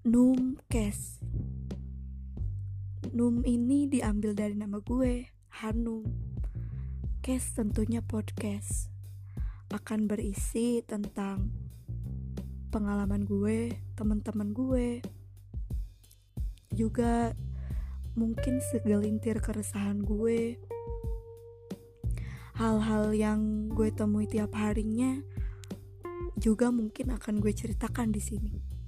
Numcast. Num ini diambil dari nama gue, Hanum. Kes tentunya podcast. Akan berisi tentang pengalaman gue, teman-teman gue. Juga mungkin segelintir keresahan gue. Hal-hal yang gue temui tiap harinya juga mungkin akan gue ceritakan di sini.